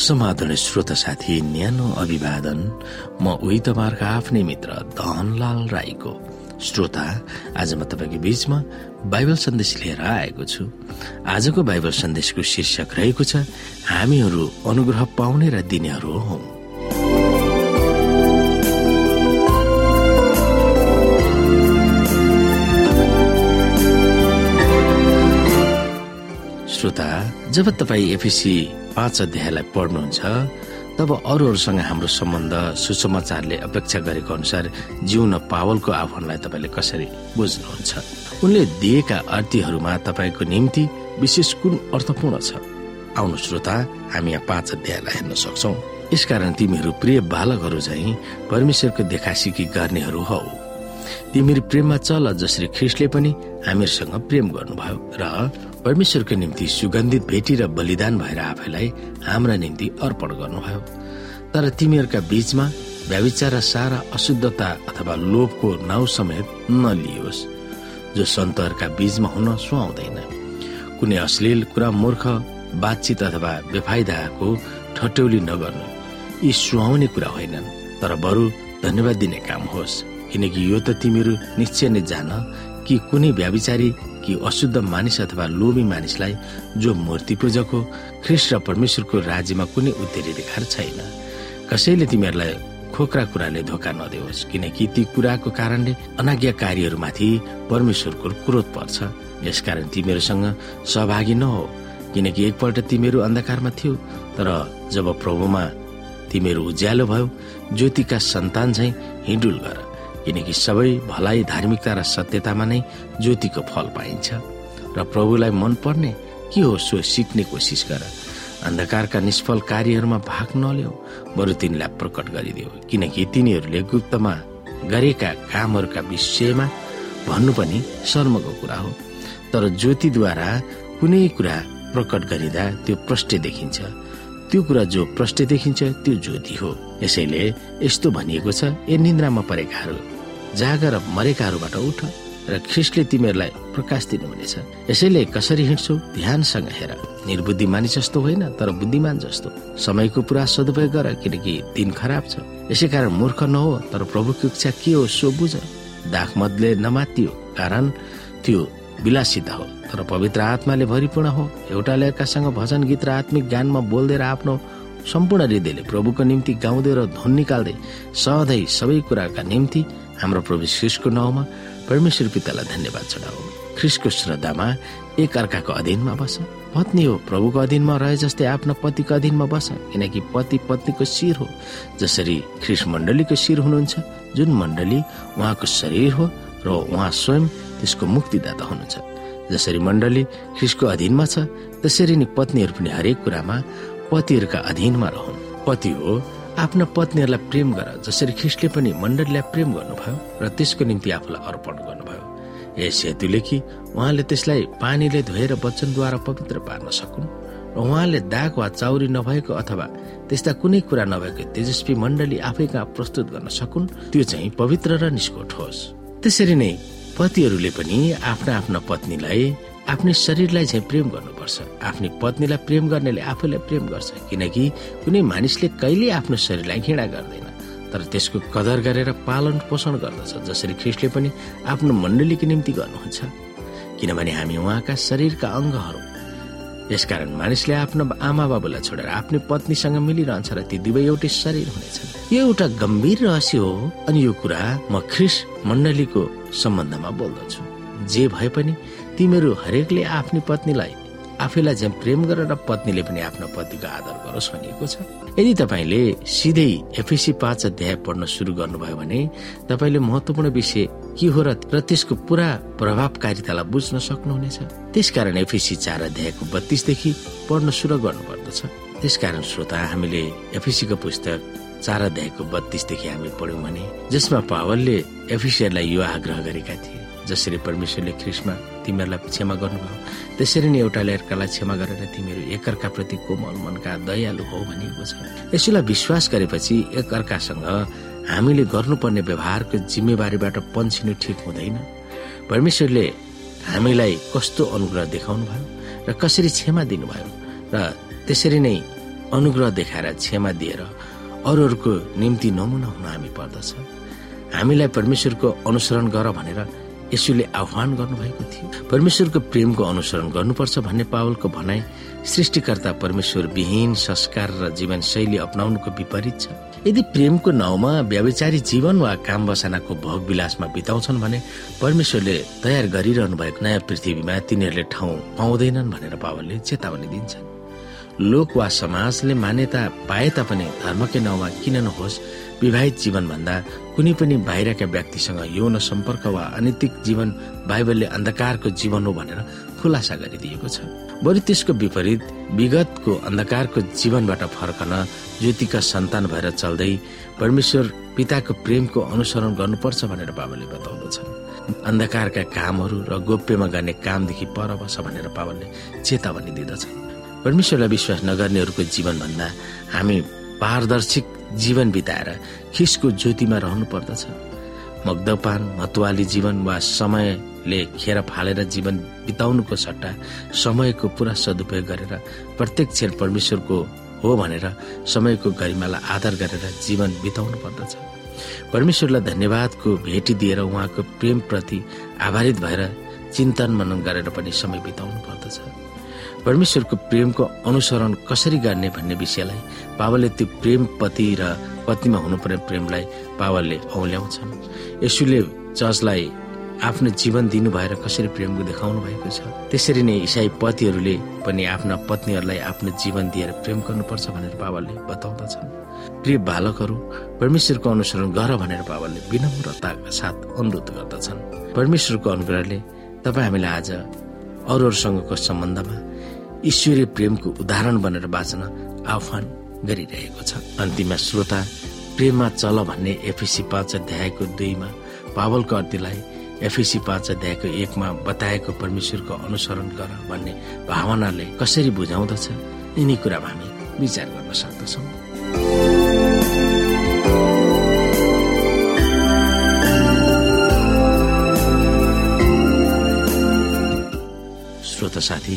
समाधान श्रोता साथी न्यानो अभिवादन। म उही तपाईँहरूको आफ्नै मित्र धनलाल राईको श्रोता। आज म तपाईँको बीचमा बाइबल सन्देश लिएर आएको छु। आजको बाइबल सन्देशको शीर्षक रहेको छ हामीहरू अनुग्रह पाउने र दिनेहरू हौ। श्रोता जब तपाईँ एफिसी पाँच अध्यायलाई पढ्नुहुन्छ तब अरूहरूसँग हाम्रो सम्बन्ध सुसमाचारले अपेक्षा गरेको अनुसार जिउन पावलको आह्वानलाई तपाईँले कसरी बुझ्नुहुन्छ? उनले दिएका अर्थीहरूमा तपाईँको निम्ति विशेष कुन अर्थपूर्ण छ? आउनु श्रोता हामी यहाँ पाँच अध्यायलाई हेर्न सक्छौ। यसकारण तिमीहरू प्रिय बालकहरू चाहिँ परमेश्वरको देखासिकी गर्नेहरू हौ। तिमीहरू प्रेममा चल जसरी ख्रिस्टले पनि हामीहरूसँग प्रेम गर्नुभयो र परमेश्वरको निम्ति सुगन्धित भेटी र बलिदान भएर आफैलाई हाम्रा निम्ति अर्पण गर्नुभयो। तर तिमीहरूका बीचमा व्याविचार र सारा अशुद्धता अथवा लोभको नाउँ समेत नलियोस् जो सन्तहरूका बीचमा हुन सुहाउँदैन। कुनै अश्लील कुरा मूर्ख बातचित अथवा बेफाइदाको ठट्यौली नगर्नु यी सुहाउने कुरा होइनन्। तर बरु धन्यवाद दिने काम होस् किनकि यो त तिमीहरू निश्चय नै जान कि कुनै व्याविचारी कि अशुद्ध मानिस अथवा लोभी मानिसलाई जो मूर्ति पूजक हो ख्रिस्ट र परमेश्वरको राज्यमा कुनै उत्तेरी रेखा छैन। कसैले तिमीहरूलाई खोक्रा कुराले धोका नदेओस् किनकि ती कुराको कारणले अनाज्ञाकारीहरूमाथि परमेश्वरको क्रोध पर्छ। यसकारण तिमीहरूसँग सहभागी नहो किनकि एकपल्ट तिमीहरू अन्धकारमा थियो तर जब प्रभुमा तिमीहरू उज्यालो भयो ज्योतिका सन्तान झै हिँडुल गर। किनकि सबै भलाइ धार्मिकता र सत्यतामा नै ज्योतिको फल पाइन्छ। र प्रभुलाई मन पर्ने के हो सो सिक्ने कोसिस गर। अन्धकारका निष्फल कार्यहरूमा भाग नल्याउ बरु तिनीलाई प्रकट गरिदियो किनकि तिनीहरूले गुप्तमा गरेका कामहरूका विषयमा भन्नु पनि शर्मको कुरा हो। तर ज्योतिद्वारा कुनै कुरा प्रकट गरिँदा त्यो प्रष्ट देखिन्छ। त्यो कुरा जो प्रष्ट देखिन्छ त्यो ज्योति हो। यसैले यस्तो भनिएको छ ए निन्द्रामा परेकाहरू। जाग र मरेकाहरूबाट उठ र ख्रिस्टले तिमीहरूलाई प्रकाश दिनुहुनेछ। यसैले कसरी हिँड्छौ? ध्यानसँग हेर। निर्बुद्धि मानिस जस्तो होइन तर बुद्धिमान जस्तो। समयको पुरा सदुपयोग गर किनकि दिन खराब छ। यसै कारण मूर्ख नहो तर प्रभुको इच्छा के हो सो बुझ। दाख मदले नमातियो कारण त्यो विलासिता हो। तर पवित्र आत्माले भरिपूर्ण हो। एउटा अर्कासँग भजन गीत र आत्मिक ज्ञानमा बोल्दै र आफ्नो सम्पूर्ण हृदयले प्रभुको निम्ति गाउँदै र धुन निकाल्दै सधैँ सबै कुराका निम्ति हाम्रो प्रभु ख्रिसको नाउँमा परमेश्वर पितालाई धन्यवाद चढाऊ ख्रिसको श्रद्धामा एक अर्काको अधीनमा बस। पत्नी हो प्रभुको अधीनमा रहे जस्तै आफ्नो पतिको अधीनमा बस किनकि पति पत्नीको शिर हो। जसरी ख्रिस मण्डलीको शिर हुनुहुन्छ जुन मण्डली उहाँको शरीर हो र उहाँ स्वयं त्यसको मुक्तिदाता हुनुहुन्छ। जसरी मण्डली ख्रिसको अधीनमा छ त्यसरी नै पत्नीहरू पनि हरेक कुरामा पतिहरूका अधीनमा रहन्। पति हो आफ्ना पत्नीहरूलाई प्रेम गर जसरी ख्रिस्टले पनि मण्डलीलाई प्रेम गर्नुभयो र त्यसको निम्ति आफूलाई अर्पण गर्नुभयो। यस हेतुले कि उहाँले त्यसलाई पानीले धोएर वचनद्वारा पवित्र पार्न सकुन् र उहाँले दाग वा चाउरी नभएको अथवा त्यस्ता कुनै कुरा नभएको तेजस्वी मण्डली आफै कहाँ प्रस्तुत गर्न सकुन् त्यो चाहिँ पवित्र र निष्कोट होस्। त्यसरी नै पतिहरूले पनि आफ्ना आफ्ना पत्नीलाई आफ्नै शरीरलाई चाहिँ प्रेम गर्नुपर्छ। आफ्नै पत्नीलाई प्रेम गर्नेले आफूलाई प्रेम गर्छ। किनकि कुनै मानिसले कहिले आफ्नो शरीरलाई घृणा गर्दैन। तर त्यसको कदर गरेर पालन पोषण गर्दछ जसरी ख्रिस्टले पनि आफ्नो मण्डलीको निम्ति गर्नुहुन्छ। किनभने हामी उहाँका शरीरका अङ्गहरू। यसकारण मानिसले आफ्नो आमा बाबुलाई छोडेर आफ्नै पत्नीसँग मिलिरहन्छ र ती दुवै एउटै शरीर हुनेछन्। यो एउटा गम्भीर रहस्य हो अनि यो कुरा म ख्रिस मण्डलीको सम्बन्धमा बोल्दछु। जे भए पनि तिमीहरू हरेकले आफ्नी पत्नीलाई आफैलाई चाहिँ प्रेम गर र पत्नीले पनि आफ्नो पतिको आदर गरोस् भनिएको छ। यदि तपाईँले सिधै एफएसी पाँच अध्याय पढ्न सुरु गर्नुभयो भने तपाईँले महत्वपूर्ण विषय के हो र त्यसको पुरा प्रभावकारितालाई बुझ्न सक्नुहुनेछ। त्यसकारण एफएसी चार अध्यायको बत्तीसदेखि पढ्न सुरु गर्नु पर्दछ त्यसकारण श्रोता हामीले एफएसीको पुस्तक चार अध्यायको बत्तीसदेखि हामी पढ्यौँ भने जसमा पावलले एफिसियरलाई यो आग्रह गरेका थिए। जसरी परमेश्वरले ख्रिस्टमा तिमीहरूलाई क्षमा गर्नुभयो त्यसरी नै एउटाले अर्कालाई क्षमा गरेर तिमीहरू एकअर्काप्रति कोमल मनका दयालु हो भनिएको छ। यसैलाई विश्वास गरेपछि एकअर्कासँग हामीले गर्नुपर्ने व्यवहारको जिम्मेवारीबाट पन्छिनु ठिक हुँदैन। परमेश्वरले हामीलाई कस्तो अनुग्रह देखाउनु भयो र कसरी क्षमा दिनुभयो र त्यसरी नै अनुग्रह देखाएर क्षमा दिएर अरूहरूको निम्ति नमुना हुन हामी पर्दछ। हामीलाई परमेश्वरको अनुसरण गर भनेर यसुले आह्वान गर्नुभएको थियो। परमेश्वरको प्रेमको अनुसरण गर्नुपर्छ भन्ने पावलको भनाई सृष्टिकर्ता परमेश्वर विहीन संस्कार र जीवन शैली अप्नाउनुको विपरीत छ। यदि प्रेमको नाउँमा व्यावचारी जीवन वा काम बसानाको भोग विलासमा बिताउँछन् भने परमेश्वरले तयार गरिरहनु भएको नयाँ पृथ्वीमा तिनीहरूले ठाउँ पाउँदैनन् भनेर पावलले चेतावनी दिन्छन्। लोक वा समाजले मान्यता पाए तापनि धर्मकै नाउँमा किन नहोस् विवाहित जीवन भन्दा कुनै पनि बाहिरका व्यक्तिसँग यौन सम्पर्क वा अनैतिक जीवन बाइबलले अन्धकारको जीवन हो भनेर खुलासा गरिदिएको छ। बरु त्यसको विपरीत विगतको अन्धकारको जीवनबाट फर्कन ज्योतिका सन्तान भएर चल्दै परमेश्वर पिताको प्रेमको अनुसरण गर्नुपर्छ भनेर बाबाले बताउँदछ अन्धकारका कामहरू र गोप्यमा गर्ने कामदेखि पर बस भनेर पावलले चेतावनी दिँदछ। परमेश्वरलाई विश्वास नगर्नेहरूको जीवन भन्दा हामी पारदर्शिक जीवन बिताएर खिसको ज्योतिमा रहनु पर्दछ मग्दपान मतवाली जीवन वा समयले खेर फालेर जीवन बिताउनुको सट्टा समयको पुरा सदुपयोग गरेर प्रत्येक क्षण परमेश्वरको हो भनेर समयको गरिमालाई आदर गरेर जीवन बिताउनु पर्दछ परमेश्वरलाई धन्यवादको भेटी दिएर उहाँको प्रेमप्रति आभारित भएर चिन्तन मनन गरेर पनि समय बिताउनु पर्दछ परमेश्वरको प्रेमको अनुसरण कसरी गर्ने भन्ने विषयलाई पावलले त्यो प्रेम पति र पत्नीमा हुनुपर्ने प्रेमलाई पावलले औल्याउँछन्। यसुले चर्चलाई आफ्नो जीवन दिनु भएर कसरी प्रेमको देखाउनु भएको छ त्यसरी नै इसाई पतिहरूले पनि आफ्ना पत्नीहरूलाई आफ्नो जीवन दिएर प्रेम गर्नुपर्छ भनेर पावलले बताउँदछन्। प्रिय बालकहरू परमेश्वरको अनुसरण गर भनेर पावलले विनम्रताका साथ अनुरोध गर्दछन्। परमेश्वरको अनुग्रहले तपाईँ हामीलाई आज अरूहरूसँगको सम्बन्धमा ईश्वरीय प्रेमको उदाहरण बनेर बाँच्न आह्वान गरिरहेको छ। अन्तिममा श्रोता प्रेममा चल भन्ने एफिसी पाँच अध्यायको दुईमा पावलको अर्थीलाई एफिसी पाँच अध्यायको एकमा बताएको परमेश्वरको अनुसरण गर भन्ने भावनाले कसरी बुझाउँदछ यिनी कुरामा हामी विचार गर्न सक्दछौँ। श्रोता साथी